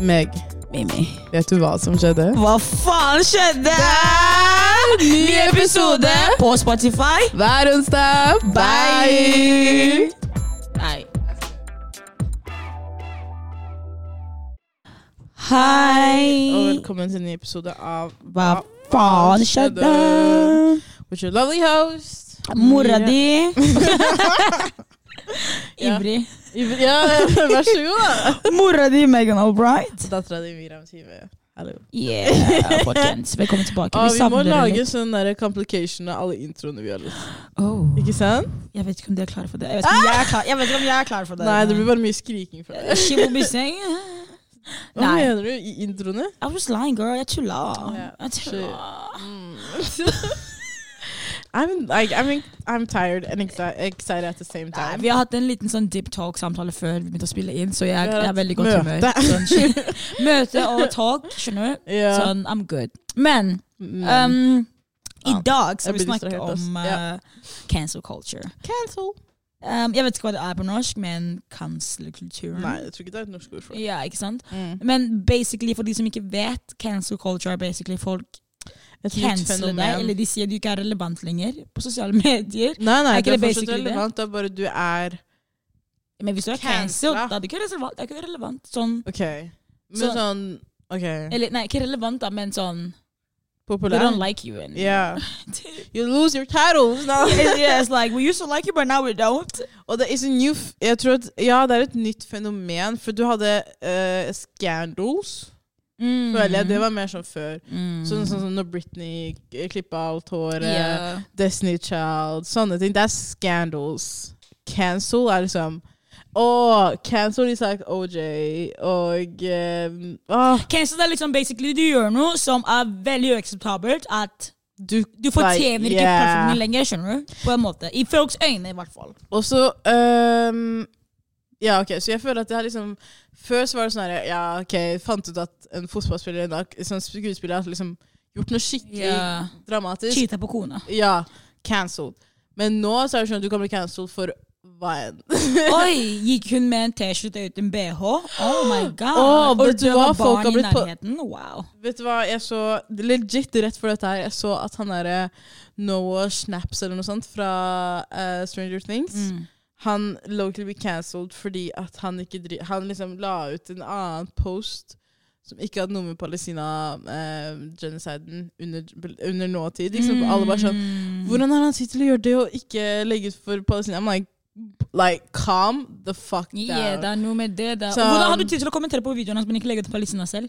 Meg, Mimi. vet du hva som skjedde? Hva faen skjedde? Ny episode på Spotify. hver onsdag. Bye! Nei. Hei. Og velkommen til en ny episode av Hva faen skjedde? With your lovely host. Mora di. Ivrig. Ja, vær så god, da. Mora di, Megan Albright. Dattera di Miriam Time. Hallo. Yeah, folkens. Velkommen tilbake. Ah, vi må lage litt. sånn der complication av alle introene vi har lyst Oh. Ikke sant? Jeg vet ikke om de er klare for det. Jeg vet ikke om jeg er klar, jeg vet ikke om jeg er klar for det. Nei, det blir bare mye skriking fra deg. Be saying Hva Nei. mener du i introene? I was lying, girl. Jeg tulla. Ja, Jeg tulla. I'm like I'm I'm tired and excited at the same Nei, time. vi har hatt en liten sånn deep talk-samtale før vi begynte å spille inn, så jeg, er veldig godt humør. Sånn, møte og talk, skjønner du? Yeah. Sånn, I'm good. Men um, i dag skal vi snakke om uh, cancel culture. Cancel. Um, jeg vet ikke hva det er på norsk, men cancel-kulturen. Nei, jeg tror ikke det er et norsk ord for det. Ja, ikke sant? Mm. Men basically, for de som ikke vet, cancel culture er basically folk Canceler deg, eller de sier du ikke er relevant lenger på sosiale medier. Nei, nei, Er ikke det er fortsatt relevant. Det er bare du er Men hvis du er cancelled, da er det ikke relevant. Det er ikke relevant. Sånn, okay. Men sånn, sånn OK. eller, nei, ikke relevant, da, men sånn They Populær? don't like you anymore. Yeah. You lose your titles now. yes, like we used to like you, but now we don't. Og det new Jeg tror at Ja, det er et nytt fenomen. For du hadde uh, scandals. Mm. Føler jeg. Det var mer sånn før. mm. Sånn sånn som når Britney klippa alt håret. Yeah. Destiny Child, sånne ting. Det er scandals. Cancel er liksom Å, cancel is like OJ og um, oh. Cancel er liksom basically du gjør noe som er veldig uakseptabelt. At du, du fortjener like, yeah. plattformen lenger, skjønner du? På en måte. I folks øyne, i hvert fall. Og så um, Ja, ok, så jeg føler at det har liksom Før så var det sånn her Ja, ok, fant ut at en fotballspiller en dag- sånn skuespiller har liksom gjort noe skikkelig Ja. dramatisk. Cheata på kona. Ja, cancelled. Men nå så er det sånn at du kan bli cancelled for hva enn. Oi, gikk hun med en T-skjorte uten bh? Oh my god. Oh, vet du hva? Folk har blitt på-. Wow. Vet du hva, jeg så legit rett for dette her, jeg så at han derre Noah Snaps eller noe sånt fra uh, Stranger Things, Mm. Han locally ble cancelled fordi at han ikke dri Han liksom la ut en annen post som ikke hadde noe med Palestina-genociden under, under nåtid. Liksom, Alle bare sånn Mm. Hvordan har han tid til å gjøre det og ikke legge ut for Palestina? I'm like, like calm the fuck down. Yeah, det er noe med det. Da. Så- Hvordan har du tid til å kommentere på videoen hans, men ikke legge ut Palestina selv?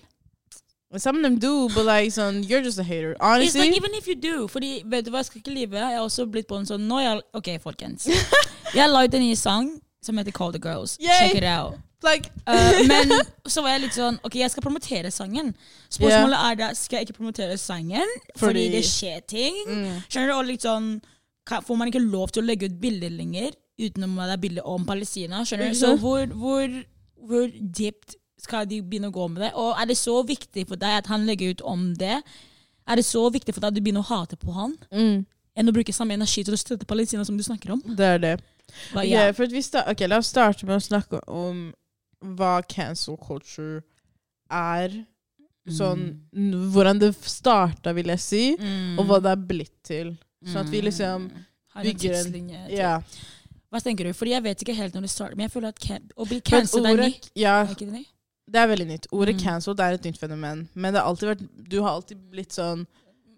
Some of them do, but like, sånn, you're just a hater. It's Honestly. like even if you do, fordi vet du hva, jeg skal ikke lyve. Jeg har også blitt på en sånn nå jeg, Ok, folkens. Jeg har ut en ny sang som heter Call the Girls. Yay! Check it out. like, Uh, men så var jeg litt sånn Ok, jeg skal promotere sangen. Spørsmålet er da, skal jeg ikke promotere sangen fordi, Fordi- det skjer ting? mm. Skjønner du? Og litt sånn kan, Får man ikke lov til å legge ut bilder lenger utenom at det er bilder om Palestina? Skjønner du? Så hvor, hvor, hvor dypt skal de begynne å gå med det? Og er det så viktig for deg at han legger ut om det? Er det så viktig for deg at du begynner å hate på han? Mm. Enn å bruke samme energi til å støtte Palestina som du snakker om? Det er det. But yeah. for at vi ok, La oss starte med å snakke om hva cancel culture er. Sånn, mm. Hvordan det starta, vil jeg si, Mm. og hva det er blitt til. Sånn at vi Mm. liksom bygger en- Ja. Hva tenker du? Fordi jeg vet ikke helt når det starter, men jeg føler at å bli cancelled er nytt. ja, Er ikke det nytt? Det er veldig nytt. Ordet Mm. cancelled er et nytt fenomen. Men det har alltid vært, du har alltid blitt sånn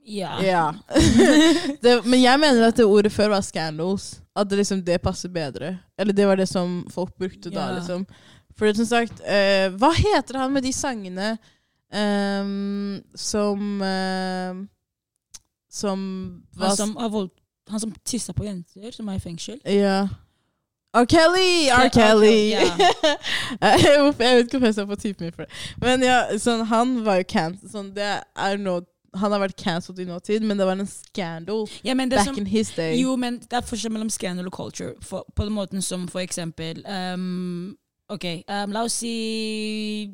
Ja. Ja. det, men jeg mener at det ordet før var scandals. At det liksom det passer bedre. Eller det var det som folk brukte da, liksom. For som sagt, uh, hva heter han med de sangene um, som uh, Som Han som, vold, han som tissa på jenter, som er i fengsel. Ja. R. Kelly! R. Kelly! jeg vet ikke hvorfor jeg står på typen min for det. Men ja, sånn, han var jo cancelled. Sånn, det er nå han har vært cancelled i nåtid, men det var en scandal Ja, back som, in his day. jo, men det er forskjell mellom scandal og culture. For, på den måten som for eksempel um, Ok, um, la oss si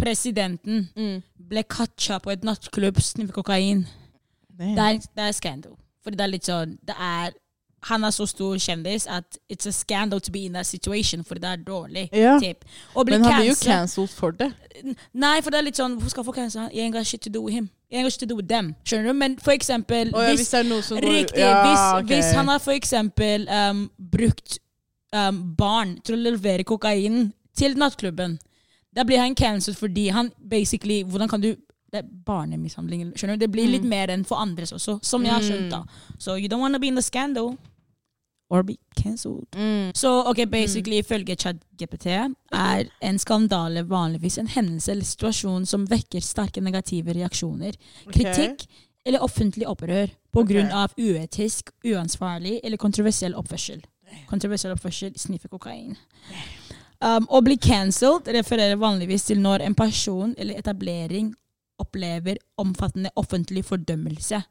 Presidenten Mm. ble catcha på et nattklubb, sniffe kokain. Det er, det er scandal. Fordi det er litt sånn Det er han er så stor kjendis at it's a scandal to be in that situation, for det er dårlig. Ja. Typ. Men han blir jo cancelled- for det. Nei, for det er litt sånn Hvorfor skal cancele han? You ain't got shit to do with him. Jeg ain't got shit to do with them. Skjønner du? Men for eksempel oh, ja, hvis, hvis går Riktig. ja, hvis, okay. hvis han har for eksempel um, brukt um, barn til å levere kokain til nattklubben, da blir han cancelled fordi han basically Hvordan kan du det er barnemishandling. skjønner du? Det blir Mm. litt mer enn for andres også, som jeg har skjønt. da. So you don't wanna be in the scandal or be cancelled. Mm. Så ok, basically ifølge ChatGPT er en skandale vanligvis en hendelse eller situasjon som vekker sterke negative reaksjoner, kritikk eller offentlig opprør på okay. grunn av uetisk, uansvarlig eller kontroversiell oppførsel. Kontroversiell oppførsel, sniffer kokain. Um, å bli cancelled refererer vanligvis til når en person eller etablering opplever omfattende offentlig fordømmelse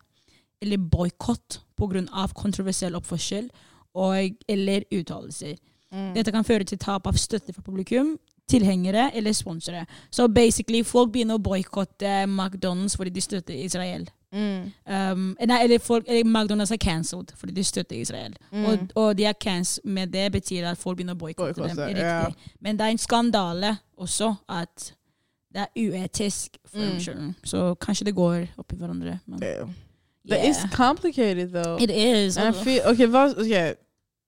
eller boikott pga. kontroversiell oppførsel og, eller uttalelser. Mm. Dette kan føre til tap av støtte fra publikum, tilhengere eller sponsere. Så basically, folk begynner å boikotte McDonald's fordi de støtter Israel. Mm. Um, nei, eller, folk, eller McDonald's er cancelled fordi de støtter Israel. Mm. Og, og de er cancelled med det betyr at folk begynner å boikotte dem. Riktig. Men det er en skandale også at det er uetisk for dem Mm. selv. Så kanskje det går opp i hverandre. Men, er That yeah. is complicated, though. It is. And I feel, ok, hva, okay,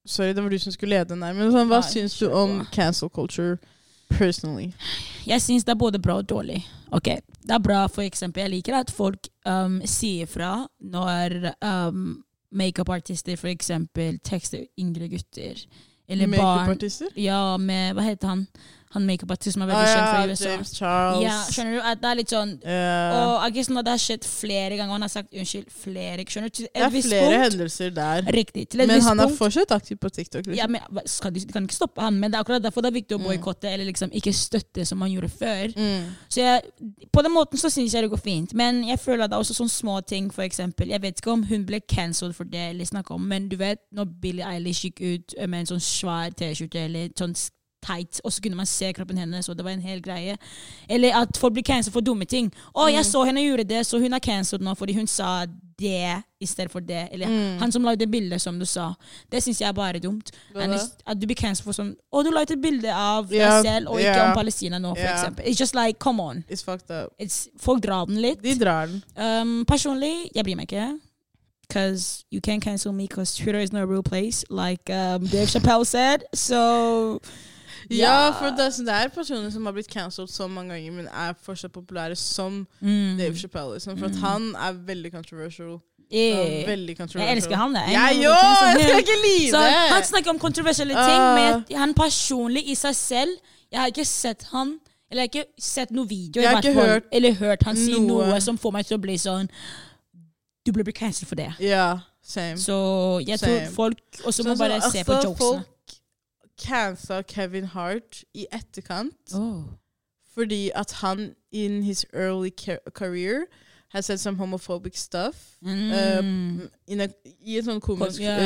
Sorry, det var du som skulle lede den der. Men sånn, hva Nei, syns du om bra. cancel culture personally? Jeg syns det er både bra og dårlig. Ok, Det er bra, for eksempel. Jeg liker at folk um, sier fra når um, makeupartister for eksempel tekster yngre gutter. Eller barn. Ja, med Hva heter han? Han makeupartist som er Ah, veldig kjent fra USA. James Charles. Ja, skjønner du? At det er litt sånn yeah. Og jeg guess det har skjedd flere ganger, og han har sagt unnskyld flere Skjønner du? Det er flere punkt hendelser der. Riktig. Til et Men han er fortsatt aktiv på TikTok. Liksom. ja, men skal de, kan ikke stoppe han, men det er akkurat derfor det er viktig å Mm. eller liksom ikke støtte som man gjorde før. mm. Så jeg, på den måten så syns jeg det går fint. Men jeg føler at det er også sånne små ting, for eksempel. Jeg vet ikke om hun ble cancelled for det, eller snakka om, men du vet når Billie Eilish gikk ut med en sånn svær T-skjorte eller sånn tight, og så kunne man se kroppen hennes, og det var en hel greie. Eller at folk blir cancelled for dumme ting. 'Å, jeg Mm. så henne gjøre det, så hun er cancelled nå fordi hun sa det i stedet for det.' Eller Mm. han som lagde bildet, som du sa. Det syns jeg er bare dumt. At du blir cancelled for sånn 'Å, du la et bilde av deg selv, og ikke yeah. om Palestina nå', for yeah. eksempel. It's just like, come on. It's fucked up. It's, folk drar den litt. De drar den. Um, personlig, jeg bryr meg ikke. Because you can't cancel me because Twitter is no real place, like um, Dave Chappelle said. So Ja, for det, sånn- det er personer som har blitt cancelled så mange ganger, men er fortsatt populære som mm. Dave Chappelle. Liksom, for Mm. han er veldig controversial. Yeah. Veldig controversial. Jeg elsker han, jeg. Jeg Jeg òg! Jeg skal ikke lide Så han snakker om kontroversielle ting, uh. men han personlig i seg selv Jeg har ikke sett han Eller jeg har ikke sett noen video Jeg har ikke hørt eller hørt han si noe. noe som får meg til å bli sånn Du blir cancelled for det. Ja, same. Så jeg tror Same. folk også må bare se på altså, jokesene. Folk cancela Kevin Hart i etterkant Oh. fordi at han in his early career has said some homophobic stuff. Mm. in a, I en sånn komisk Kom- yeah.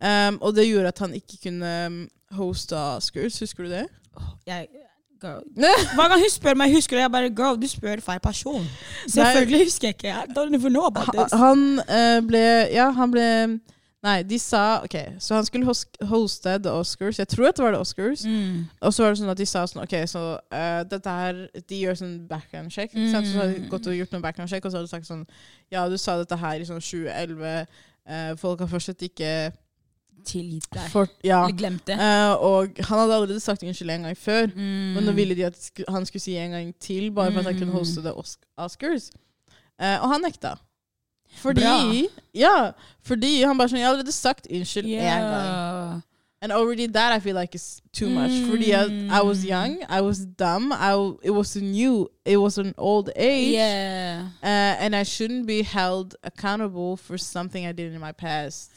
ja. Um, og det gjorde at han ikke kunne um, hoste Oscars. Husker du det? jeg, girl. Hver gang hun spør meg, husker jeg bare Girl, du spør feil person. Selvfølgelig husker jeg ikke. I don't even know about this. Han eh, ble Ja, han ble Nei, de sa OK, så han skulle hoste The Oscars. Jeg tror at det var The Oscars. Mm. Og så var det sånn at de sa sånn OK, så uh, dette her De gjør sånn background check. Mm. Så har de Mm. gått og gjort noen background check, og så har de sagt sånn Ja, du sa dette her i sånn 2011. Uh, folk har fortsatt ikke Tilgitt deg. For, Ja. Eller glemt det. Uh, og han hadde allerede sagt unnskyld en gang før. Mm. Men nå ville de at han skulle si en gang til, bare for at han kunne Mm. hoste The Oscars. Eh, og han nekta. Fordi Bra. Ja, fordi han bare sånn Jeg har allerede sagt unnskyld én gang. And already that I feel like is too much. Fordi at I was Mm. young, I was dumb, I, it was a new, it was an old age. Yeah. Uh, and I shouldn't be held accountable for something I did in my past.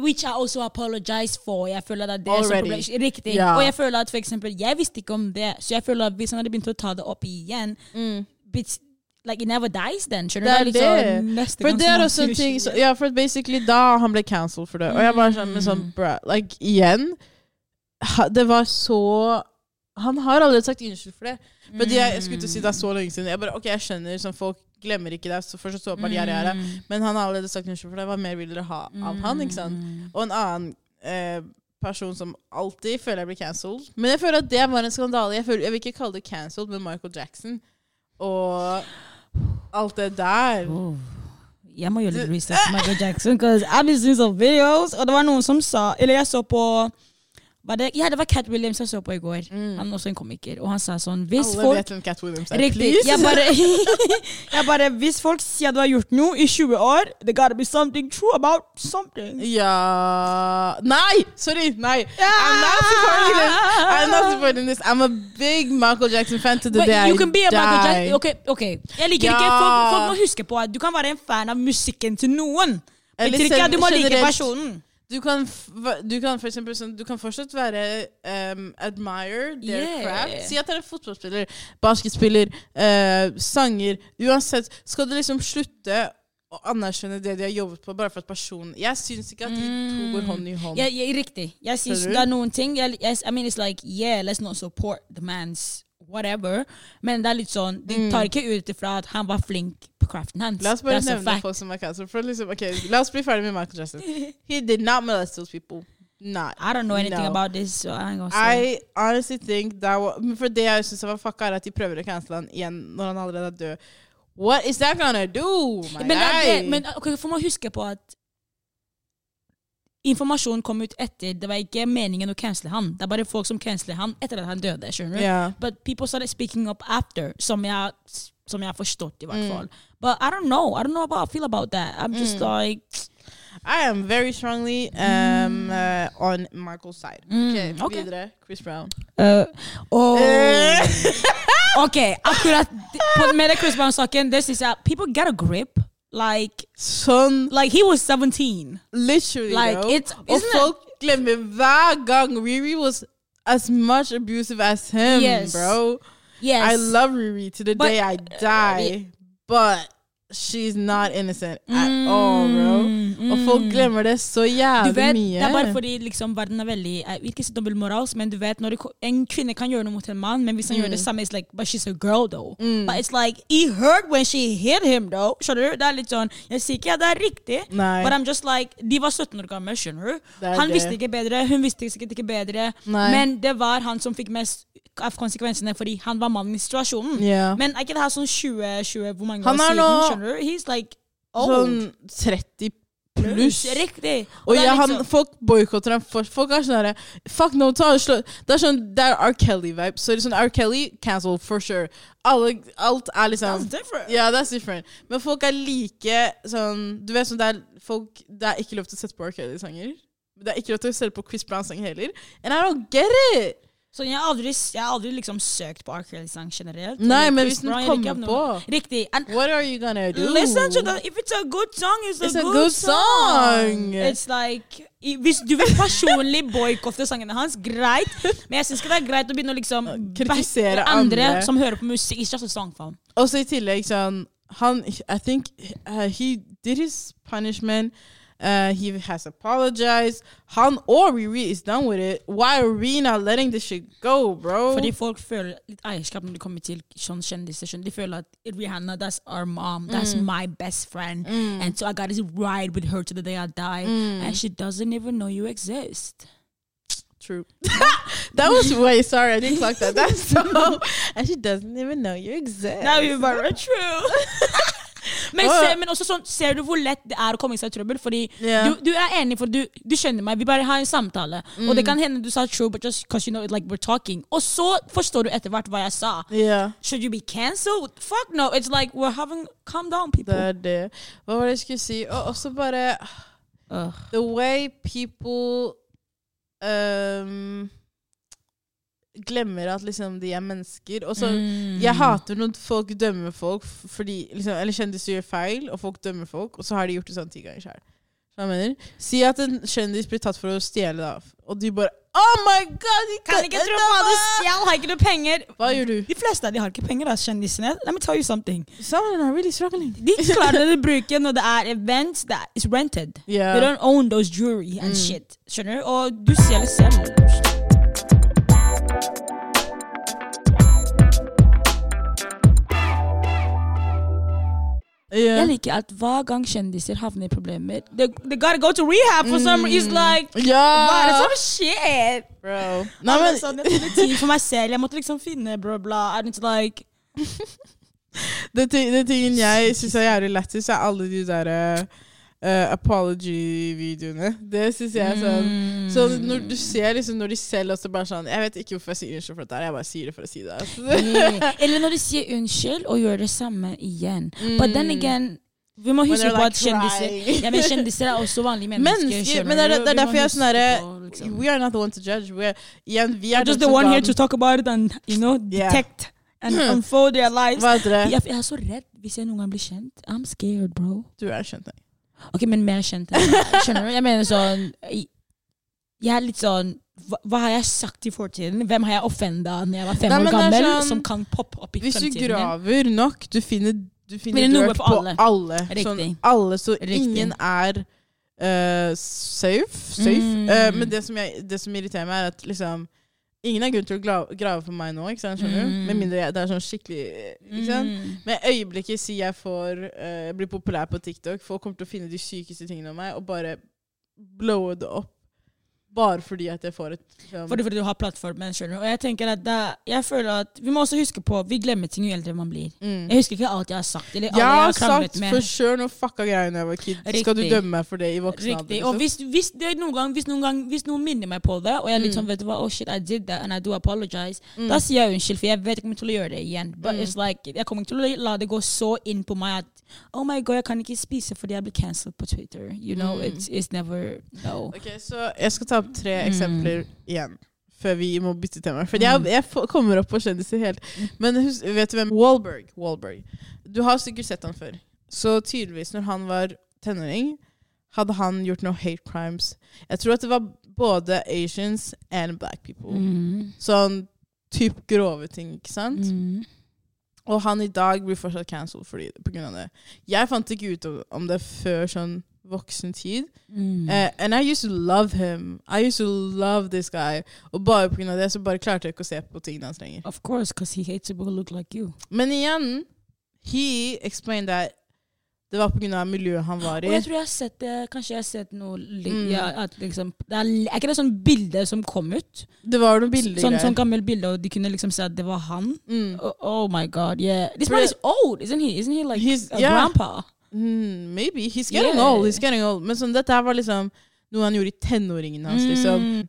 Which I also apologize for. Jeg føler at det er så Already. problem- Riktig. Yeah. Og jeg føler at for eksempel, jeg visste ikke om det, så jeg føler at hvis han hadde begynt å ta det opp igjen but, Like, it never dies then. Skjønner du? Det er liksom For det er også en ting ikke så. Ja, for basically da han ble cancelled for det. Og jeg bare sånn, men sånn, bra, like, igjen Det var så Han har allerede sagt unnskyld for det. Fordi jeg, jeg skulle til å si det er så lenge siden. Jeg bare, ok, jeg skjønner, sånn, Folk glemmer ikke det. så fortsatt så bare gjør jeg det. Men han har allerede sagt unnskyld for det. Hva mer vil dere ha av han? ikke sant? Og en annen eh, person som alltid føler jeg blir cancelled. Men jeg føler at det var en skandale. Jeg, føler, jeg vil ikke kalle det cancelled, men Michael Jackson og alt det der. Oh. Jeg må gjøre litt research på Michael Jackson, because I've been seeing some videos. Og det var noen som sa Eller jeg så på det, ja, det var Cat Williams jeg så på i går. Han er også en komiker. Og han sa sånn hvis Alle folk vet hvem Cat Williams er. Riktig. Please. Jeg bare, jeg bare Hvis folk sier du har gjort noe i 20 år, det gotta be something true about something. Ja Nei! Sorry! Nei. I'm not supporting this. I'm not supporting this. I'm a big Michael Jackson fan to the But day you can be a Michael. Jackson. Ok, ok. Jeg liker Ja. ikke folk, folk må huske på at du kan være en fan av musikken til noen. Eller ikke at du må like personen. Du kan, du kan for eksempel sånn, Du kan fortsatt være um, admire their Yeah. craft. Si at dere er fotballspiller, basketspiller, uh, sanger Uansett, skal du liksom slutte å anerkjenne det de har jobbet på, bare for at personen Jeg syns ikke at de to går hånd i hånd. Yeah, yeah, riktig. Jeg synes det er noen ting jeg, I mean, it's like, yeah, let's not support the man's whatever. Men det er litt sånn De tar ikke ut ifra at han var flink på craften hans. La oss bare That's a nevne fact. folk som er cancelled. For liksom, ok, La oss bli ferdig med Michael Jackson. He did not molest those people. Not. I don't know anything No. about this, so I ain't gonna say. I honestly think that men For det jeg syns var fucka, er at de prøver å cancele han igjen når han allerede er død. What is that gonna do, my Men, det er det, men ok, for må huske på at informasjonen kom ut etter. Det var ikke meningen å cancele han. Det er bare folk som canceler han etter at han døde. skjønner du? Yeah. But people started speaking up after, som jeg, som jeg har forstått i Mm. hvert fall. But I don't know. I don't know how I feel about that. I'm just like I am very strongly um, uh, on Michael's side. Okay, Mm, ok. Videre. Chris Brown. uh, oh. Eh. Ok, akkurat med Chris Brown-saken, det syns jeg People get a grip. Like, son like he was 17. literally, Like, bro. it's- isn't it- folk gang Riri was as much abusive as him, Yes. bro. Yes. I love Riri to the But- day I uh, die, but she's not innocent at mm. all, bro. Og folk glemmer det så jævlig vet, mye. Det er bare fordi liksom, verden er veldig uh, ikke si dobbeltmoralsk, men du vet når det, en kvinne kan gjøre noe mot en mann, men hvis han gjør Mm. det samme, it's like, but she's a girl, though. But it's like, he heard when she hit him, though. Skjønner du? Det er litt sånn Jeg sier ikke at det er riktig, Nei. but I'm just like De var 17 år gamle, skjønner du? Han det. visste ikke bedre, hun visste sikkert ikke bedre, Nei. men det var han som fikk mest av konsekvensene fordi han var mannen i situasjonen. Ja. Men er ikke det her sånn 20-20 Hvor mange år siden? Skjønner du? He's like old. Sånn 30 pluss. Riktig. Og er ja, litt han, folk boikotter ham. Folk er sånn herre Fuck no, ta og slå Det er sånn Det er R. Kelly-vibe. Så det er sånn R. Kelly, cancel for sure. Alle, alt er liksom That's different. Ja, that's different. Men folk er like sånn Du vet sånn det er folk Det er ikke lov til å sette på R. Kelly-sanger. Det er ikke lov til å sette på Chris Brown-sanger heller. And I don't get it! Så jeg har aldri, jeg har aldri liksom søkt på R. Kelly-sang generelt. Nei, men hvis den kommer på. Riktig. And What are you gonna do? listen to the If it's a good song, it's, It's a, good, good song. song. It's like Hvis du vil personlig boikotte sangene hans, greit. Men jeg syns ikke det er greit å begynne å liksom Kritisere andre, andre. som hører på musikk. Just a song for Også Og så i tillegg sånn Han I think uh, he did his punishment. Uh, he has apologized. Han og Riri is done with it. Why are we not letting this shit go, bro? Fordi folk føler litt eierskap når de kommer til sånn kjendiser. De føler at Rihanna, that's our mom. That's mm. my best friend. Mm. And so I got to ride with her to the day I die. Mm. And she doesn't even know you exist. True. that was way sorry. I didn't clock that. That's so. and she doesn't even know you exist. Now you're bare true. men, se, men også sånn, ser du hvor lett det er å komme seg i trøbbel? Fordi yeah. du, du er enig, for du, du skjønner meg. Vi bare har en samtale. Og det kan hende du sa true, but just because you know it, like we're talking. Og så forstår du etter hvert hva jeg sa. Yeah. Should you be cancelled? Fuck no. It's like we're having Calm down, people. Det er det. Hva var det jeg skulle si? Og også bare uh. The way people um, glemmer at liksom de er mennesker. Og så Mm. Jeg hater når folk dømmer folk fordi liksom, Eller kjendiser gjør feil, og folk dømmer folk, og så har de gjort det sånn ti ganger sjøl. Si at en kjendis blir tatt for å stjele, da, og du bare Oh my god! de Kan ikke tro på det stjal, har ikke noe penger? Hva gjør du? De fleste av de har ikke penger, da, kjendisene. Let me tell you something. Some are really struggling. De klarer å bruke når det er events that is rented. Yeah. They don't own those jewelry and shit. Skjønner du? Og du stjeler selv. Ja. Jeg liker at hver gang kjendiser havner i problemer They, they gotta go to rehab for some reason. Like, yeah. hva er det som skjer? Bro. Nei, men, sånn, jeg hadde tid for meg selv. Jeg måtte liksom finne bla, bla. And it's like det, ting- tingen jeg syns er jævlig lættis, er alle de der eh, apology-videoene. Det syns jeg er sånn Mm. Så når du ser liksom når de selv også bare sånn Jeg vet ikke hvorfor jeg sier unnskyld for dette, jeg bare sier det for å si det. Yeah. Eller når de sier unnskyld og gjør det samme igjen. But then Mm. again vi må huske på like at kjendiser ja, men kjendiser er også vanlige mennesker. Mennesker, men det er- det er derfor jeg er sånn herre liksom. We are not the one to judge. We are, vi er I'm just the one here to talk about it and you know, detect and unfold their lives. Jeg, jeg er så redd hvis jeg noen gang blir kjent. I'm scared, bro. Du er kjent, nei. Ok, men mer kjent. enn meg. Skjønner du? Jeg mener sånn Jeg er litt sånn hva, hva har jeg sagt i fortiden? Hvem har jeg offenda når jeg var fem Nei, år gammel, sånn- som kan poppe opp i Hvis du graver graver nok, du finner, du finner noe på på alle. alle. Riktig. Sånn, alle så Riktig. ingen er uh, safe. safe. Mm. Uh, men det som, jeg, det som irriterer meg, er at liksom Ingen har grunn til å grave, for meg nå, ikke sant? skjønner du? Mm. Med mindre jeg, det er sånn skikkelig ikke sant? Mm. Med øyeblikket sier jeg får uh, blir populær på TikTok, folk kommer til å finne de sykeste tingene om meg og bare blowe det opp. Bare fordi at jeg får et um... Fordi, fordi du har plattformen, skjønner du. Og jeg tenker at det, jeg føler at Vi må også huske på vi glemmer ting jo eldre man blir. mm. Jeg husker ikke alt jeg har sagt. Eller Jeg jeg har sagt med. for sure noe fucka greier da jeg var kid. Skal du dømme meg for det i voksen alder? Riktig. Og liksom? hvis, hvis, det noen gang, hvis, noen gang, hvis noen minner meg på det, og jeg er litt sånn vet du hva, oh shit, I did that, and I do apologize, Mm. da sier jeg unnskyld, for jeg vet ikke om jeg kommer til å gjøre det igjen. But Mm. it's like, jeg kommer ikke til å la det gå så inn på meg at oh my god, jeg kan ikke spise fordi jeg blir cancelled på Twitter. You know, Mm. it's, it's never no. Okay, Så jeg skal ta opp tre Mm. eksempler igjen. Før vi må bytte tema. For jeg, Mm. jeg kommer opp på kjendiser helt. Men hus, vet du hvem? Wahlberg. Wahlberg. Du har sikkert sett han før. Så tydeligvis, når han var tenåring, hadde han gjort noe hate crimes. Jeg tror at det var både Asians and black people. Mm. Sånn typ grove ting, ikke sant? Mm. Og han i dag blir fortsatt cancelled pga. på grunn av det. Jeg fant ikke ut om- om det før sånn voksen tid. Mm. Eh, and I used to love him. I used to love this guy. Og bare av det så bare klarte jeg ikke å se på tingene hans lenger. Of course, because he hates people who look like you. Men igjen, he explained that det var av miljøet han var i. Og jeg tror jeg har sett det, kanskje jeg har sett noe Mm. ja, liksom, det er, er ikke det sånn bilde som kom ut? Det var noen bilder Sånn, sånn gammelt bilde, og de kunne liksom se at det var han. Mm. Oh, oh my god, yeah. This man is old, isn't he? Isn't he like He's- a yeah. grandpa? Mm, maybe. He's getting Yeah. old. He's getting old. Men sånn, dette her var liksom noe han gjorde i tenåringen hans. liksom. Mm.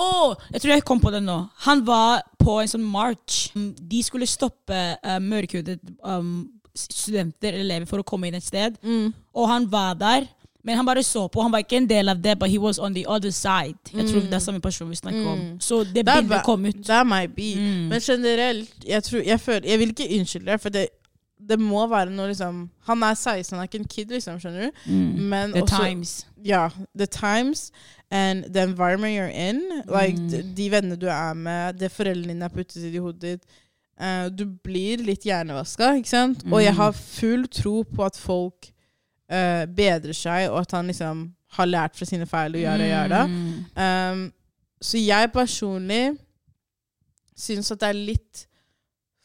Åh, jeg tror jeg kom på det nå. Han var på en sånn march. De skulle stoppe uh, mørkhudet um, studenter eller elever for å komme inn et sted. Mm. Og han var der, men han bare så på. Han var ikke en del av det, but he was on the other side. Jeg tror det er samme person vi snakker om. Mm. Så det That, bildet kom ut. that might be. Mm. Men generelt, jeg, tror, jeg, føler, jeg vil ikke unnskylde deg, for det, det må være noe liksom Han er 16, han er ikke en kid, liksom, skjønner du? Mm. Men The også, times. Ja. The times and the environment you're in. Like, Mm. de, de vennene du er med, det foreldrene dine er puttet i hodet ditt. Uh, du blir litt hjernevaska, ikke sant? Og jeg Mm. har full tro på at folk uh, bedrer seg, og at han liksom har lært fra sine feil og gjør det og gjør det. Mm. Um, så jeg personlig syns at det er litt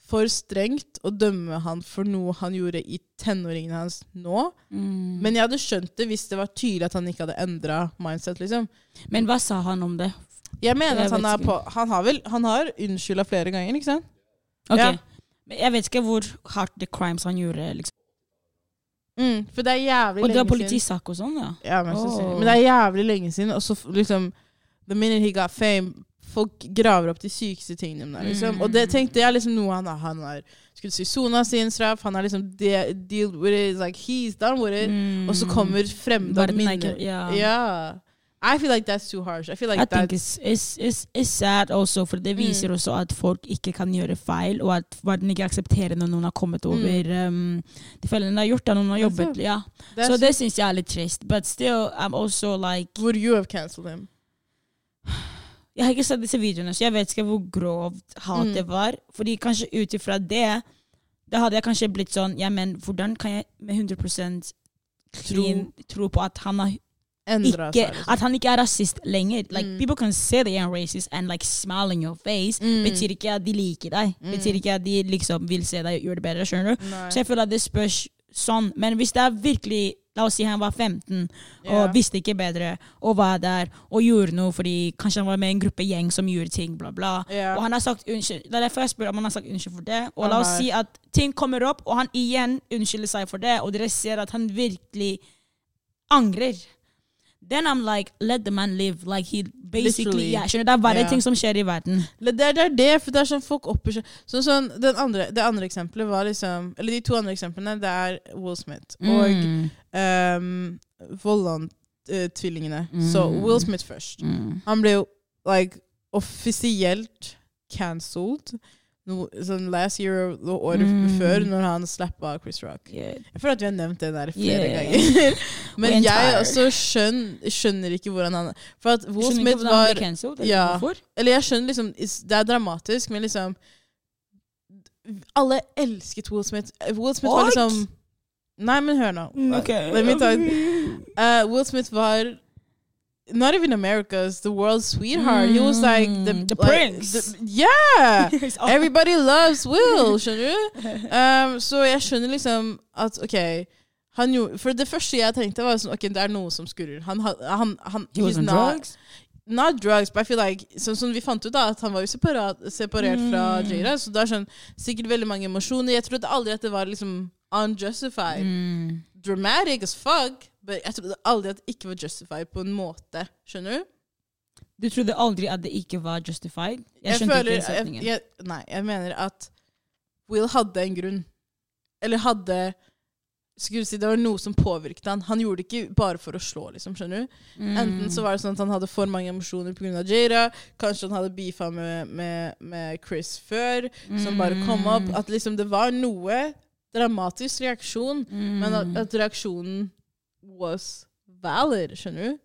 for strengt å dømme han for noe han gjorde i tenåringene hans nå. Mm. Men jeg hadde skjønt det hvis det var tydelig at han ikke hadde endra mindset. liksom. Men hva sa han om det? Jeg mener Jeg at han, er på, han har vel Han har unnskylda flere ganger, ikke sant? Ok. Ja. Men jeg vet ikke hvor hardt the crimes han gjorde. Liksom. Mm, for det er jævlig Og det var lenge politisak og sånn, ja. Ja, men, oh. Men det er jævlig lenge siden. Og så liksom The minute he got fame Folk graver opp de sykeste tingene der, liksom. Mm. Og det tenkte jeg liksom noe han har Han har skulle si sona sin straff, han har liksom de, deal with it, like he's done with it. Mm. Og så kommer fremmede er minner. ja. Ja. I feel like that's too harsh. I feel like I think that's it's, it's, it's, it's sad also, for det Mm. viser også at folk ikke kan gjøre feil, og at verden ikke aksepterer når noen har kommet over um, de feilene de har gjort. Da noen har jobbet. Ja. that's Så det syns jeg er litt trist. But still, I'm also like Would you have cancelled him? Jeg har ikke sett disse videoene, så jeg vet ikke hvor grovt hat Mm. det var. Fordi kanskje ut ifra det, da hadde jeg kanskje blitt sånn Ja, men hvordan kan jeg med 100 clean tro på at han har Endra seg. Liksom. at han ikke er rasist lenger. Like, Mm. People can say they are racist and like smile in your face. Mm. Betyr ikke at de liker deg. Betyr ikke at de liksom vil se deg gjøre det bedre. skjønner du? Nei. Så jeg føler at det spørs sånn. Men hvis det er virkelig La oss si han var 15 og yeah. visste ikke bedre, og var der og gjorde noe fordi kanskje han var med en gruppe gjeng som gjorde ting, bla, bla. Yeah. Og han har sagt unnskyld. Det er derfor jeg spør om han har sagt unnskyld for det. Og la oss si at ting kommer opp, og han igjen unnskylder seg for det, og dere ser at han virkelig angrer. Then I'm like, let the man live. Like he basically ja, skjønner du? Det er Ja. ting som skjer i verden. Det er, det det, for det er sånn folk oppfører seg sånn, sånn, den andre, Det andre eksempelet var liksom Eller de to andre eksemplene, det er Will Smith og Mm. um, Volland-tvillingene. Så Mm. Will Smith først. Mm. Han ble jo like, offisielt cancelled no, sånn last year og året Mm. før, når han slappa Chris Rock. Yeah. Jeg føler at vi har nevnt det der flere Yeah. ganger. Men jeg også skjønner, skjønner ikke hvordan han For at Will Smith var cancelled, eller Ja. hvorfor? Eller jeg skjønner liksom Det er dramatisk, men liksom Alle elsket Will Smith. Will Smith var What? liksom Nei, men hør nå. Mm, okay. Uh, Will Smith var Not even America's, the world's sweetheart. He was like the, Mm, the like, prince. the- yeah! Everybody loves Will, skjønner du? Um, så jeg skjønner liksom at OK han For det første jeg tenkte, var sånn OK, det er noe som skurrer. Han, han, han, He was on not- drugs? Not drugs, but I feel like Sånn som vi fant ut, da at han var jo separat, separert fra Jira, Jada. Så det er sånn sikkert veldig mange emosjoner. Jeg trodde aldri at det var liksom unjustified. Mm. Dramatic as fuck, jeg trodde aldri at det ikke var justified på en måte. Skjønner du? Du trodde aldri at det ikke var justified? Jeg Jeg skjønte føler, ikke jeg, setningen. jeg, nei, jeg mener at Will hadde en grunn. Eller hadde skulle si Det var noe som påvirket han. Han gjorde det ikke bare for å slå, liksom. skjønner du? Mm. Enten så var det sånn at han hadde for mange emosjoner pga. Jada. Kanskje han hadde beefa med, med, med Chris før, som bare kom opp. Mm. At liksom det var noe dramatisk reaksjon, men at, Mm. at reaksjonen was valid. Skjønner du?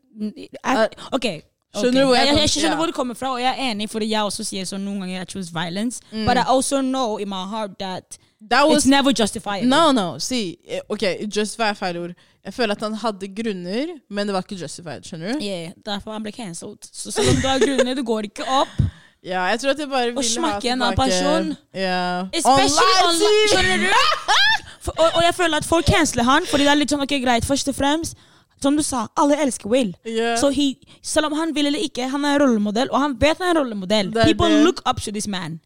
Jeg- OK. Skjønner ok. du hvor jeg jeg, jeg, jeg skjønner ja. hvor du kommer fra, og jeg er enig, for jeg også sier sånn noen ganger I choose violence. Mm. But I also know in my heart that That was it's never justified. No, no, si. eh, Ok, justify er feil ord. Jeg føler at han hadde grunner, men det var ikke justified. skjønner du? Yeah, derfor han ble cancelled. Så selv om du har grunner, du går ikke opp. Ja, jeg tror at jeg bare ville ha smakke en person. Ja. Especially online, skjønner du? For, og, og jeg føler at folk canceler han, fordi det er litt sånn, ok, greit, først og fremst, som du sa, alle elsker Will. Yeah. Så he, selv om han vil eller ikke, han er en rollemodell, og han vet han er en rollemodell. Er People det. look up to this man.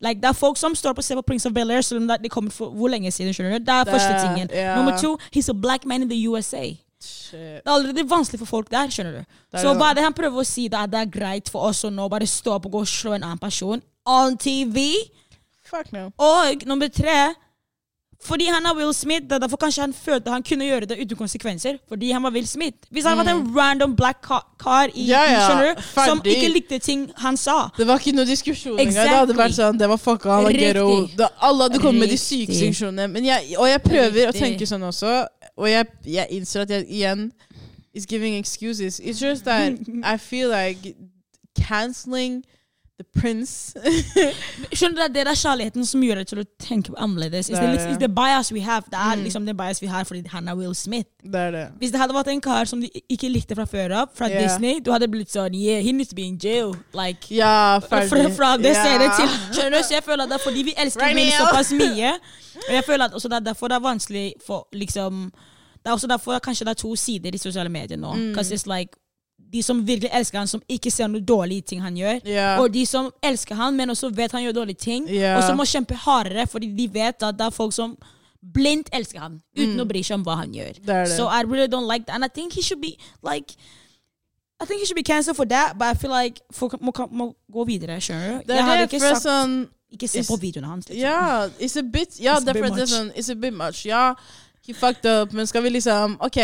Like, det er folk som står på ser på Prince of Bel-Air, selv om det, kommer for hvor lenge siden, skjønner du? Det er Det- første tingen. Yeah. Nummer to, he's a black man in the USA. Shit. Det er allerede vanskelig for folk der, skjønner du. Så hva det han prøver å si, da? Det er greit for oss å nå bare stå opp og gå og slå en annen person on TV? Fuck no. Og nummer tre Fordi han er Will Smith, det er derfor kanskje han følte han kunne gjøre det uten konsekvenser. Fordi han var Will Smith. Hvis han hadde vært en random black ka- kar i, Mm. Ja, ja, skjønner som ikke likte ting han sa Det var ikke noe diskusjon engang. Det hadde vært sånn, det var fucka, han var Riktig. ghetto. Det, alle hadde kommet med de syke sanksjonene. Og jeg prøver å tenke sånn også, og jeg, jeg innser at jeg igjen is giving excuses. It's just that I feel like canceling the prince Skjønner du, Det er kjærligheten som gjør det til å tenke annerledes. Det er it's det. the bias we have. Det er Mm. liksom det bias vi har fordi han er Will Smith. Det er det. Hvis det hadde vært en kar som du ikke likte fra før av, fra yeah. Disney, du hadde blitt sånn Yeah, he needs to be in jail. Like Ja, fra, fra det Ja. stedet til Skjønner du? Så jeg føler at det er fordi vi elsker Right menn såpass mye. Og jeg føler at det er derfor det er vanskelig for liksom Det er også derfor kanskje det er to sider i sosiale medier nå. Mm. 'Cause it's like de som virkelig elsker han, som ikke ser noe dårlige ting han gjør. Yeah. Og de som elsker han, men også vet han gjør dårlige ting, Yeah. og som må kjempe hardere fordi de vet at det er folk som blindt elsker han, uten Mm. å bry seg om hva han gjør. Det er det. So I really don't like that. And I think he should be like I think he should be cancelled for that, but I feel like folk må, må gå videre. Skjønner du? Det Jeg hadde ikke sagt sånn Ikke se på videoene hans. Liksom. Yeah, it's a bit Ja, It's a bit much. sånn It's a bit much. Ja, he fucked up, men skal vi liksom OK,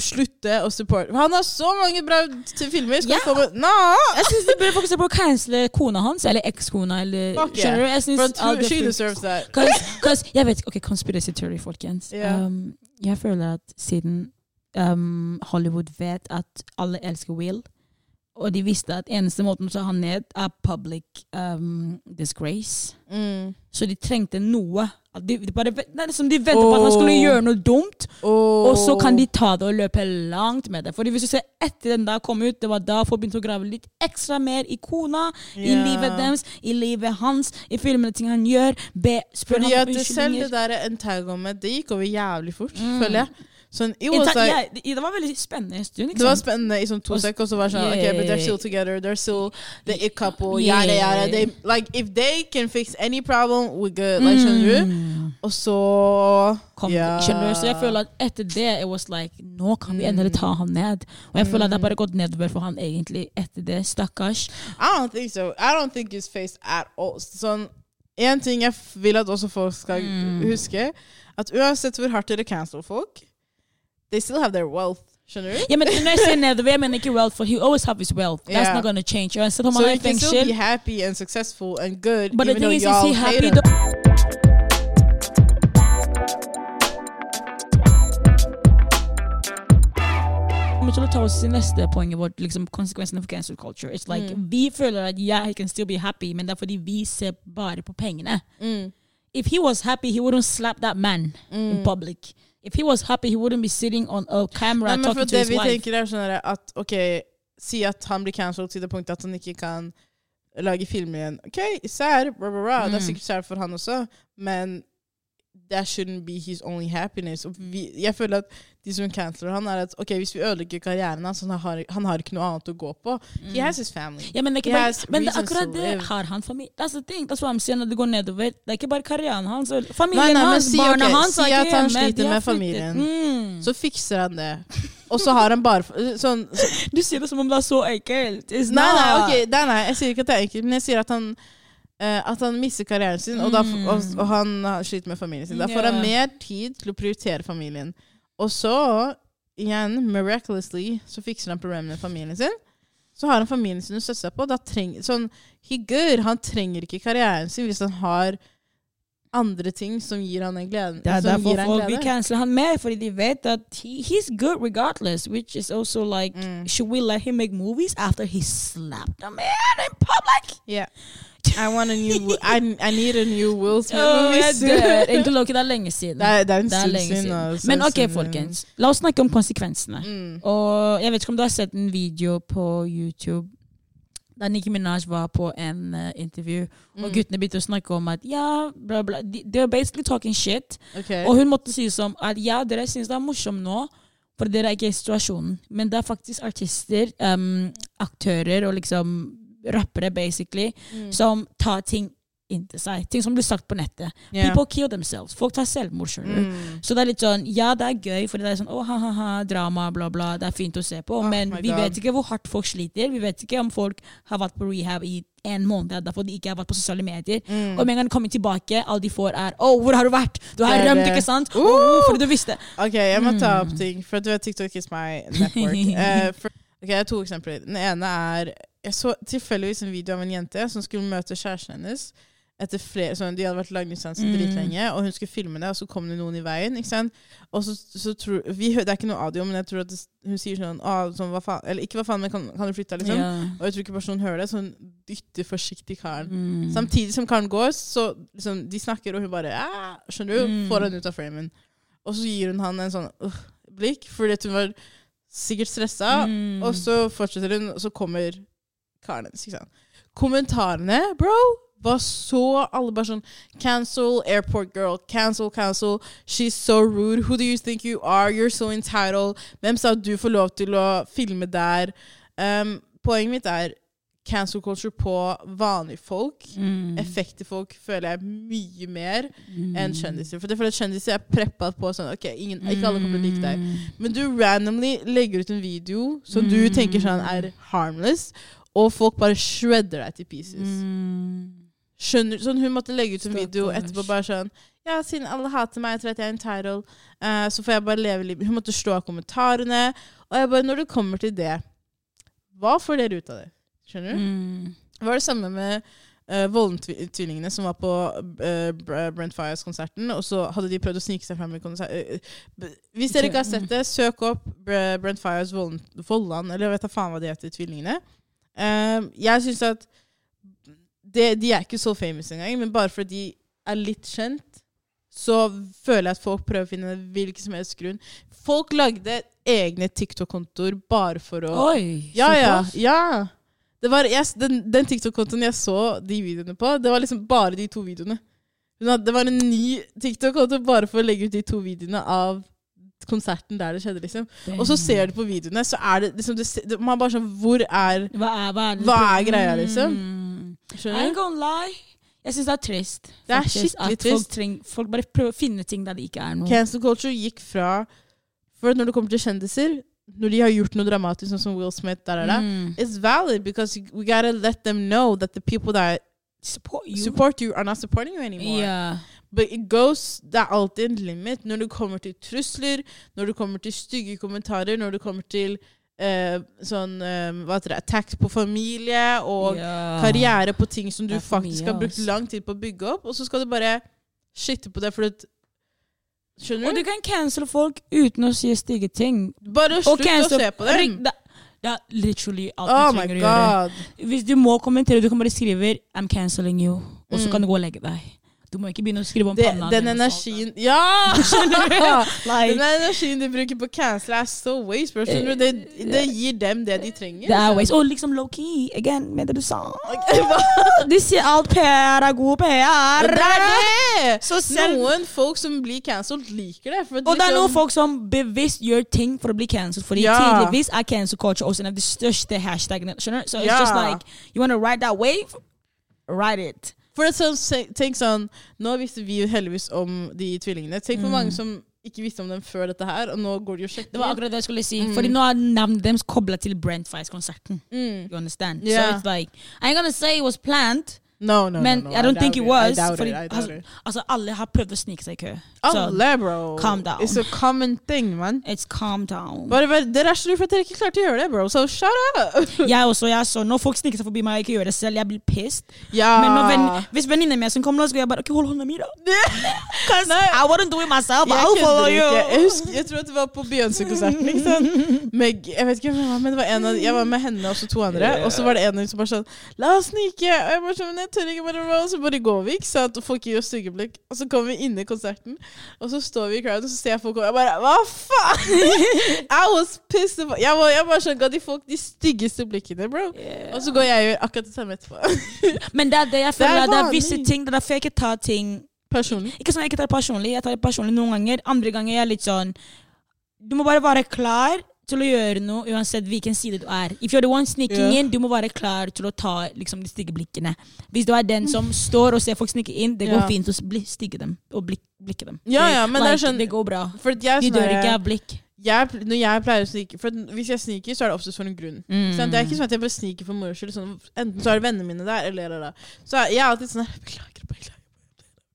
slutte å supporte Han har så mange bra filmer. Skal Ja. få med Nå! Jeg syns de burde fokusere på å cancele kona hans, eller ekskona, eller Fuck Skjønner du? Jeg synes she deserves that. Cause, cause, jeg vet Ok, conspiracy theory, folkens. Yeah. Um, jeg føler at siden um, Hollywood vet at alle elsker Will, og de visste at eneste måten å ta han ned, er public um, disgrace. Mm. Så de trengte noe. De, de bare, det er liksom de venter på at han skulle gjøre noe dumt, Og, og så kan de ta det og løpe langt med det. Fordi hvis du ser etter den der kom ut, det var da folk begynte å grave litt ekstra mer i kona, i livet deres, i livet hans, i filmene ting han gjør. Be, spør Fordi ham om det selv det unnskyldninger. der entanglement, det gikk over jævlig fort, Mm. føler jeg. Sånn, it was like, yeah, det, var veldig spennende en stund. det var spennende i sånn to sek, og så var det sånn Yeah, Ok, but they're still together. They're still the it couple. Yeah. Yada, yada. They, like, if they can fix any problem, we're good. Like, skjønner du? Mm. Og så Kom, yeah. skjønner du? Så jeg føler at etter det it was like, Nå kan vi endelig Mm. ta han ned. Og jeg føler at det har bare gått nedover for han egentlig etter det. Stakkars. I don't think so. I don't think it's faced at all. Sånn, en ting jeg vil at også folk skal Mm. huske, at uansett hvor hardt dere canceler folk, they still have their wealth. Ja, men når jeg sier nedover, jeg mener ikke wealth, for he always have his wealth. That's Yeah. not gonna change. Om So you can still be happy and successful and good, But the thing is, is he happy? him. though? kommer til å ta oss til neste poenget vårt, liksom konsekvensene for cancel culture. It's like, Mm. Vi føler at yeah, he can still be happy, men det er fordi vi ser bare på pengene. Mm. If he was happy, he wouldn't slap that man in Mm. public. If he was happy, he wouldn't be sitting on a camera Nei, talking for talking to det his vi wife. tenker er sånn at ok, si at han blir cancelled til det punktet at han ikke kan lage film igjen. Ok, sær, bra, bra, bra. Det er Mm. sikkert sær for han også, men that shouldn't be his only happiness. Vi, jeg føler at de som canceler han, er at ok, hvis vi ødelegger karrieren hans, han har, han har ikke noe annet å gå på. He has his family. Ja, men bare, men det akkurat det. Har han familie? That's the thing. That's what I'm saying det går nedover. Det er ikke bare karrieren hans. Familien Nei, nei, hans, si, barna okay, hans si at han hjemme. sliter med familien. Mm. Så fikser han det. Og så har han bare sånn Du sier det som om det er så ekkelt. It's Nei, nei, okay, ok, nei, nei, jeg sier ikke at det er enkelt, men jeg sier at han at han mister karrieren sin, og, da, og, og han sliter med familien sin. Da får han mer tid til å prioritere familien. Og så, igjen, miraculously, så fikser han problemene med familien sin. Så har han familien sin å støtte seg på. Da treng, sånn, he good. Han trenger ikke karrieren sin hvis han har andre ting som gir han en glede. Det er derfor folk vil cancele han mer, fordi de vet at he, he's good regardless. Which is also like, Mm. should we let him make movies after he slapped a man in public? Yeah. I want a new, I, I need a new Will Smith oh, jeg dør. Egentlig Loki, det er lenge siden. Det er, det er en stund siden. siden. altså, Men ok, folkens. La oss snakke om konsekvensene. Mm. Og jeg vet ikke om du har sett en video på YouTube da Nicki Minaj var på en uh, intervju, og Mm. guttene begynte å snakke om at ja, bla, bla. De, they're basically talking shit. Okay. Og hun måtte si som at ja, dere syns det er morsomt nå, for dere er ikke i situasjonen. Men det er faktisk artister, um, aktører og liksom rappere, basically, Mm. som tar ting inntil seg. Ting som blir sagt på nettet. Yeah. People kill themselves. Folk tar selvmord, skjønner du. Mm. Så det er litt sånn, ja, det er gøy, for det er sånn oh, ha-ha-ha, drama, bla, bla. Det er fint å se på. Oh men vi vet ikke hvor hardt folk sliter. Vi vet ikke om folk har vært på rehab i en måned derfor de ikke har vært på sosiale medier. Mm. Og med en gang de kommer tilbake, alle de får er 'Å, hvor har du vært?' Du har rømt, ikke sant? Uh! Oh, fordi du visste. Ok, jeg må ta opp Mm. ting, for du vet TikTok is my network. uh, for, ok, Jeg har to eksempler. Den ene er Jeg så tilfeldigvis en video av en jente som skulle møte kjæresten hennes. Etter flere, sånn, De hadde vært langdistanse Mm. dritlenge, og hun skulle filme det, og så kom det noen i veien. ikke sant? Og så, så tror, vi, Det er ikke noe audio, men jeg tror at det, hun sier sånn, ah, sånn hva faen, Eller ikke hva faen, men kan, kan du flytte liksom? Ja. Og jeg tror ikke personen hører det, så hun dytter forsiktig karen. Mm. Samtidig som karen går, så liksom, de snakker, og hun bare «Ah», Skjønner du? Mm. Får han ut av framen. Og så gir hun han en sånn uh, blikk, fordi hun var sikkert stressa. Mm. Og så fortsetter hun, og så kommer karen hennes. ikke sant? Kommentarene, bro, var så Alle bare sånn Cancel airport girl. Cancel, cancel. She's so rude. Who do you think you are? You're so entitled. Hvem sa du får lov til å filme der? Um, poenget mitt er cancel culture på vanlige folk. Mm. Effektive folk føler jeg mye mer Mm. enn kjendiser. For det føler at kjendiser er preppa på sånn Ok, ingen, ikke alle kommer til å like deg. Mm. Men du randomly legger ut en video som du Mm. tenker sånn er harmless, og folk bare shredder deg til pieces. Mm. Skjønner Sånn Hun måtte legge ut en video etterpå bare sånn Ja, siden alle hater meg, jeg tror at jeg er entitled, uh, så får jeg bare leve livet Hun måtte slå av kommentarene. Og jeg bare Når det kommer til det, hva får dere ut av det? Skjønner du? Mm. Det var det samme med uh, Volden-tvillingene som var på uh, Brent Fires-konserten. Og så hadde de prøvd å snike seg fram i konsert... Uh, hvis dere ikke har sett det, søk opp Brent Fires Vollan, eller jeg vet da faen hva de heter, tvillingene. Um, jeg syns at det, De er ikke så famous engang, men bare fordi de er litt kjent, så føler jeg at folk prøver å finne hvilken som helst grunn. Folk lagde egne TikTok-kontoer bare for å Oi, Ja, ja. ja. Det var, jeg, den den TikTok-kontoen jeg så de videoene på, det var liksom bare de to videoene. Det var en ny TikTok-konto bare for å legge ut de to videoene av konserten der det skjedde, liksom. Og så ser du på videoene, så er det liksom det, Man bare sånn Hvor er Hva er, hva er, Hva er greia, liksom? Mm. I Skjønner ain't du? gonna lie. Jeg syns det er trist. Det er skikkelig at Folk, trist. treng, folk bare prøver å finne ting der det ikke er noe. Cancel culture gikk fra For når det kommer til kjendiser, når de har gjort noe dramatisk, sånn som Will Smith, der, der, der, Mm. it's valid because we gotta let them know that the people that Support you. support you are not supporting you anymore. Yeah. But it goes, det er alltid en limit når det kommer til trusler, når det kommer til stygge kommentarer, når det kommer til uh, sånn uh, hva heter det, attacks på familie og yeah. karriere på ting som du faktisk har brukt lang tid på å bygge opp, og så skal du bare shitte på det for det Skjønner Og du? du kan cancele folk uten å si stygge ting. Bare slutt å se på dem. Det, det er literally alt Oh du trenger å gjøre. Hvis du må kommentere, du kan bare skrive 'I'm canceling you', og så Mm. kan du gå og legge deg. Du må ikke begynne å skrive om Det, panna den energien Ja! Den energien du bruker på cancel, er så waste, bro. Skjønner du? Det, det gir dem det de trenger. det er liksom. waste. Og liksom low-key, again, med det du sa. De sier alt PR er god PR. Det er det! Så selv, Noen folk som blir cancelled, liker det. Og det er liksom- noen folk som bevisst gjør ting for å bli cancelled. Fordi Ja. tydeligvis er cancel culture også en av de største hashtagene. Skjønner du? So it's Ja. just like, you wanna ride that wave? Ride it. For det er sånn, tenk sånn Nå visste vi jo heldigvis om de tvillingene. Tenk hvor Mm. mange som ikke visste om dem før dette her, og nå går de og Det var akkurat det jeg skulle si. Mm. Fordi nå er navnet deres kobla til Brent Fies-konserten. Mm. You understand? Yeah. So it's like, I'm gonna say it was planned, No, no, men no, no, I don't think it was. I fordi, it, I altså, altså, alle har prøvd å snike seg i kø. Alle, bro. calm down. It's a common thing, man. it's calm down. Bare bare, det er så for at dere ikke klarte å gjøre det, bro. So shut up! jeg også, jeg så, Når folk sniker seg forbi meg og ikke gjør det selv, jeg blir pissed. ja. Men venn, hvis venninnen min som kommer, så skal jeg bare Ok, hold hånda mi, da. I wouldn't do it myself. Jeg I'll follow you. Jeg, husker, jeg tror det var på Beyoncé-konserten. ikke sant? Jeg vet ikke hvem det var, men det var en av, jeg var med henne og to andre. Og så var det en av dem som bare sånn La oss snike! Og jeg bare sånn, tør ikke bare Og så bare går vi, ikke sant? Og folk gir oss stygge blikk. Og så kommer vi inn i konserten, og så står vi i crowden, og så ser jeg folk og jeg bare Hva faen?! I was pissed. off. Jeg, var, jeg bare sånn Ga de folk de styggeste blikkene, bro. Yeah. Og så går jeg og gjør akkurat det samme etterpå. Men det er det jeg føler. er Det er, det er visse ting. Det er derfor jeg ikke tar ting Personlig. Ikke sånn jeg ikke tar det personlig, jeg tar det personlig noen ganger. Andre ganger jeg er litt sånn Du må bare være klar til å gjøre noe uansett hvilken side du er. If you're the one sneaking yeah. in, du må være klar til å ta liksom, de stygge blikkene. Hvis du er den som står og ser folk snike inn, det går Ja. fint å stigge dem og blik, blikke dem. Ja, ja, men det er sånn- det går bra. For jeg De sånn dør ikke av blikk. jeg, når jeg pleier å snike For Hvis jeg sniker, så er det oftest for en grunn. Mm. Det er ikke sånn at jeg bare sniker for moro skyld. Sånn, enten så er det vennene mine der, eller eller eller. Så jeg er alltid sånn Beklager, beklager.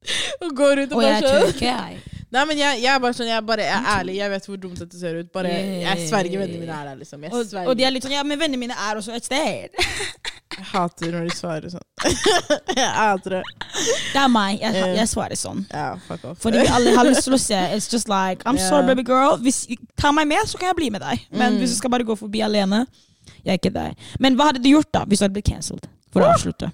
Og går rundt og bare sånn. Nei, men jeg, jeg er bare sånn Jeg, bare, jeg er ærlig. Jeg vet hvor dumt dette ser ut. Bare, jeg sverger vennene mine er der, liksom. Jeg Og, og de er litt sånn Ja, men vennene mine er også et sted. Jeg hater når de svarer sånn. jeg hater det. Det er meg. Jeg, Eh. jeg svarer sånn. Ja, fuck off. Fordi vi alle har lyst til å se. It's just like I'm yeah. sorry, baby girl. Hvis, ta meg med, så kan jeg bli med deg. Men Mm. hvis du skal bare gå forbi alene, jeg er ikke der. Men hva hadde du gjort da, hvis du hadde blitt cancelled? For å avslutte.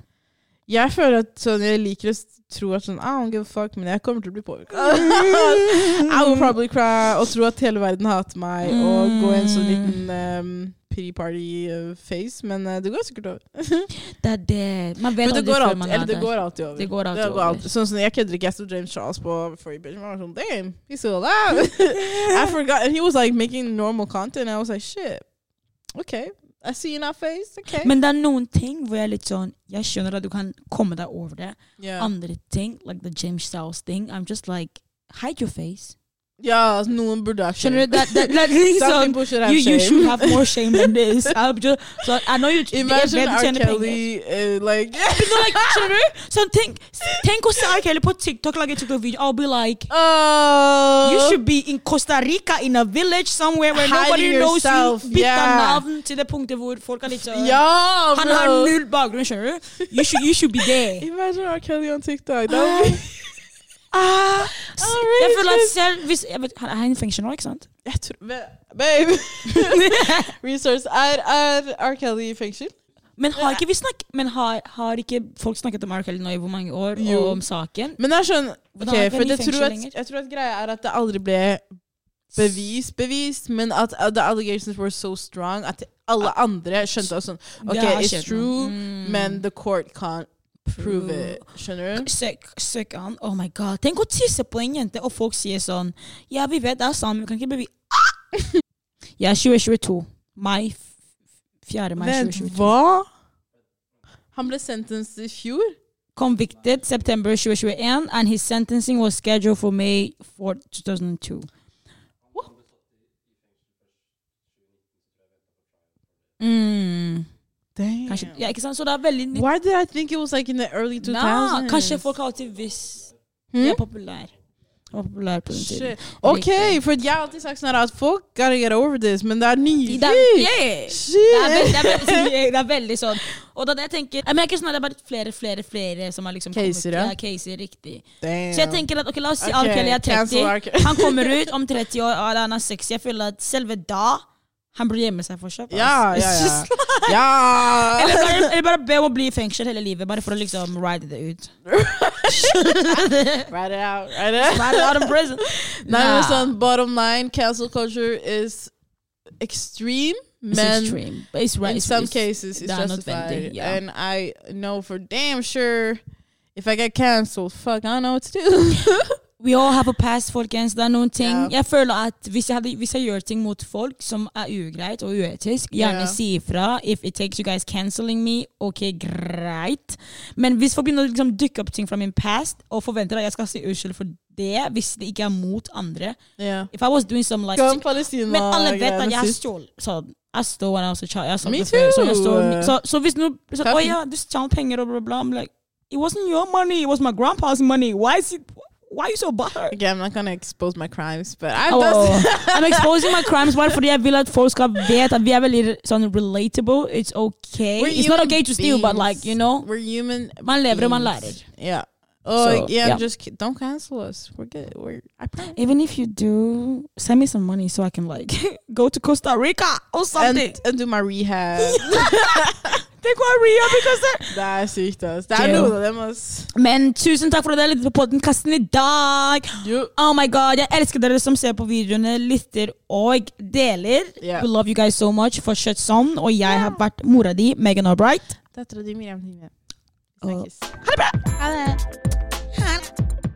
Jeg føler at sånn, jeg liker å tro at sånn I don't give a fuck, men jeg kommer til å bli påvirka. I will probably cry og tro at hele verden hater meg, og gå i en sånn liten um, pity party-face. Men uh, det går sikkert over. Det er det. Man vet Men det går alltid, eller er det går alltid over. Det går alltid over. Sånn sånn, Jeg kødder ikke. Jeg så James Charles på For You Bitch. Man var sånn, Damn, he's still alive. I forgot. And he was like making normal content. And I was like, shit. Okay. I see in our face. Okay. Men det er noen ting hvor jeg er litt sånn Jeg skjønner at du kan komme deg over det. yeah. Andre ting, like the James Styles thing, I'm just like Hide your face. Noen burde ha Skjønner shame. du? That, that, that, Some sånn, people should have you, you should have more shame than this. I'm just, so I know you Imagine jeg vet du R. Kelly uh, like Men nå, like, skjønner du? Sånn, tenk, tenk å se R. Kelly på TikTok lage TikTok-video. I'll be like Oh You should be in Costa Rica in a village somewhere where nobody knows you. Yeah. navn til det punktet hvor folk er litt sånn Ja, Han har bro! null bakgrunn, skjønner du? You should, you should be there. Imagine R. Kelly on TikTok. That would be Ah, jeg føler at selv hvis jeg vet, Han er i fengsel nå, ikke sant? Jeg tror Babe! Resource. Er, er R. Kelly i fengsel? Men har ikke, vi snakk, men har, har ikke folk snakket om R. Kelly nå i hvor mange år, Jo. og om saken? Men det er sånn Hvordan ok, for i jeg fengsel tror, at, lenger? jeg tror at greia er at det aldri ble bevist, bevist, men at uh, the allegations were so strong at alle andre skjønte også sånn Det Ok, har it's skjedd true, noe. Mm. men the court can't prove it. Skjønner du? Søk, søk han. Oh my god. Tenk å tisse på en jente, og folk sier sånn Ja, vi vet det er sant, men vi kan ikke bevise Ja, 2022. Mai. 4. mai Vent, 2022. hva? Han ble sentenced i fjor? Convicted September 2021, and his sentencing was scheduled for May 4, 2002. Mm. Kanskje, ja, ikke sant? Så det er veldig nytt. Why did I think it was like in the early 2000s? Nah, kanskje folk har alltid visst Hmm? Er populær. Populær på den tiden. Ok, for jeg har alltid sagt sånn at folk gotta get over this, men det er nylig. Det yeah. Det, det, det er veldig sånn. Og da det jeg tenker jeg ikke sånn at det er bare flere, flere, flere som har liksom Caser, ja. Caser, riktig. Damn. Så jeg tenker at ok, la oss si okay. Kelly er 30. Han kommer ut om 30 år, og han er 60. Jeg føler at selve da han burde gjemme seg fortsatt. ass. Ja, ja, ja. ja. Eller bare, eller bare be om å bli i fengsel hele livet, bare for å liksom ride det ut. ride it out. Write it. Ride it out of prison. Nei, men Nah. sånn, bottom line, cancel culture is extreme, It's men extreme, it's right. in it's- some cases it's justified. Yeah. And I know for damn sure if I get canceled, fuck, I don't know what to do. We all have a past, folkens. Det er noen ting yeah. Jeg føler at hvis jeg, hadde, hvis jeg gjør ting mot folk som er ugreit og uetisk, gjerne yeah. si ifra. If it takes you guys canceling me, ok, greit. Men hvis folk begynner å liksom dukke opp ting fra min past og forventer at jeg skal si unnskyld for det, hvis det ikke er mot andre yeah. If I was doing some like. Men alle vet at jeg stjal. I sånn. Jeg stod when I was a child. Jeg Me too! Så, jeg står, så, så hvis Hva- Å ja, du stjal penger og bla, bla. I'm like, it wasn't your money, it was my grandpa's money. Why is it Why are you so butthurt? Okay, I'm not gonna expose my crimes, but I've Oh, done I'm exposing my crimes bare fordi jeg vil at folk skal vite at vi veldig sånn relatable. It's okay. We're It's not human okay to steal, but like, you know. We're human. Man lever og man beings. Yeah. Oh, So, yeah, yeah. Just ki- don't cancel us. We're good. We're. I promise. Even if you do, send me some money so I can like go to Costa Rica or something. And, and do my rehab. Tenk ha Ria because det er sykt, ass. Det er Jail. noe av dem, ass. Men tusen takk for at dere lyttet på podkasten i dag. Jo. Oh my god, Jeg elsker dere som ser på videoene, lytter og deler. Yeah. We love you guys so much. Fortsett sånn. Og jeg har vært mora di, Megan Albright. Dattera di Miriam Hine. Ha det bra! Ha det. Ha det.